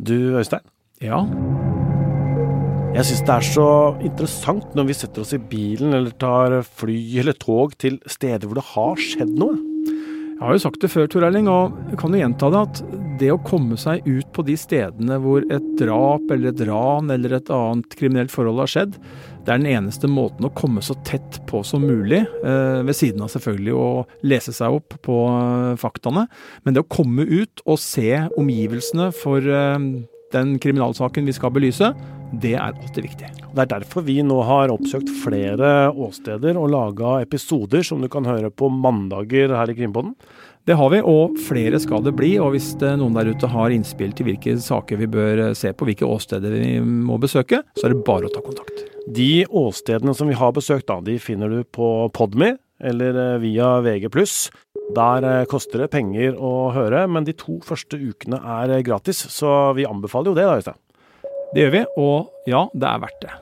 Du, Øystein. Ja. Jeg syns det er så interessant når vi setter oss i bilen eller tar fly eller tog til steder hvor det har skjedd noe. Jeg har jo sagt det før, Tor Erling, og jeg kan jo gjenta det, at det å komme seg ut på de stedene hvor et drap eller et ran eller et annet kriminelt forhold har skjedd, det er den eneste måten å komme så tett på som mulig, eh, ved siden av selvfølgelig å lese seg opp på eh, faktaene. Men det å komme ut og se omgivelsene for eh, den kriminalsaken vi skal belyse, det er alltid viktig. Det er derfor vi nå har oppsøkt flere åsteder og laga episoder som du kan høre på mandager her i Krimpodden. Det har vi, og flere skal det bli. Og hvis noen der ute har innspill til hvilke saker vi bør se på, hvilke åsteder vi må besøke, så er det bare å ta kontakt. De åstedene som vi har besøkt, da, de finner du på Podme eller eh, via VG+. Der eh, koster det penger å høre, men de to første ukene er gratis, så vi anbefaler jo det, da, Øystein. Det gjør vi, og ja, det er verdt det.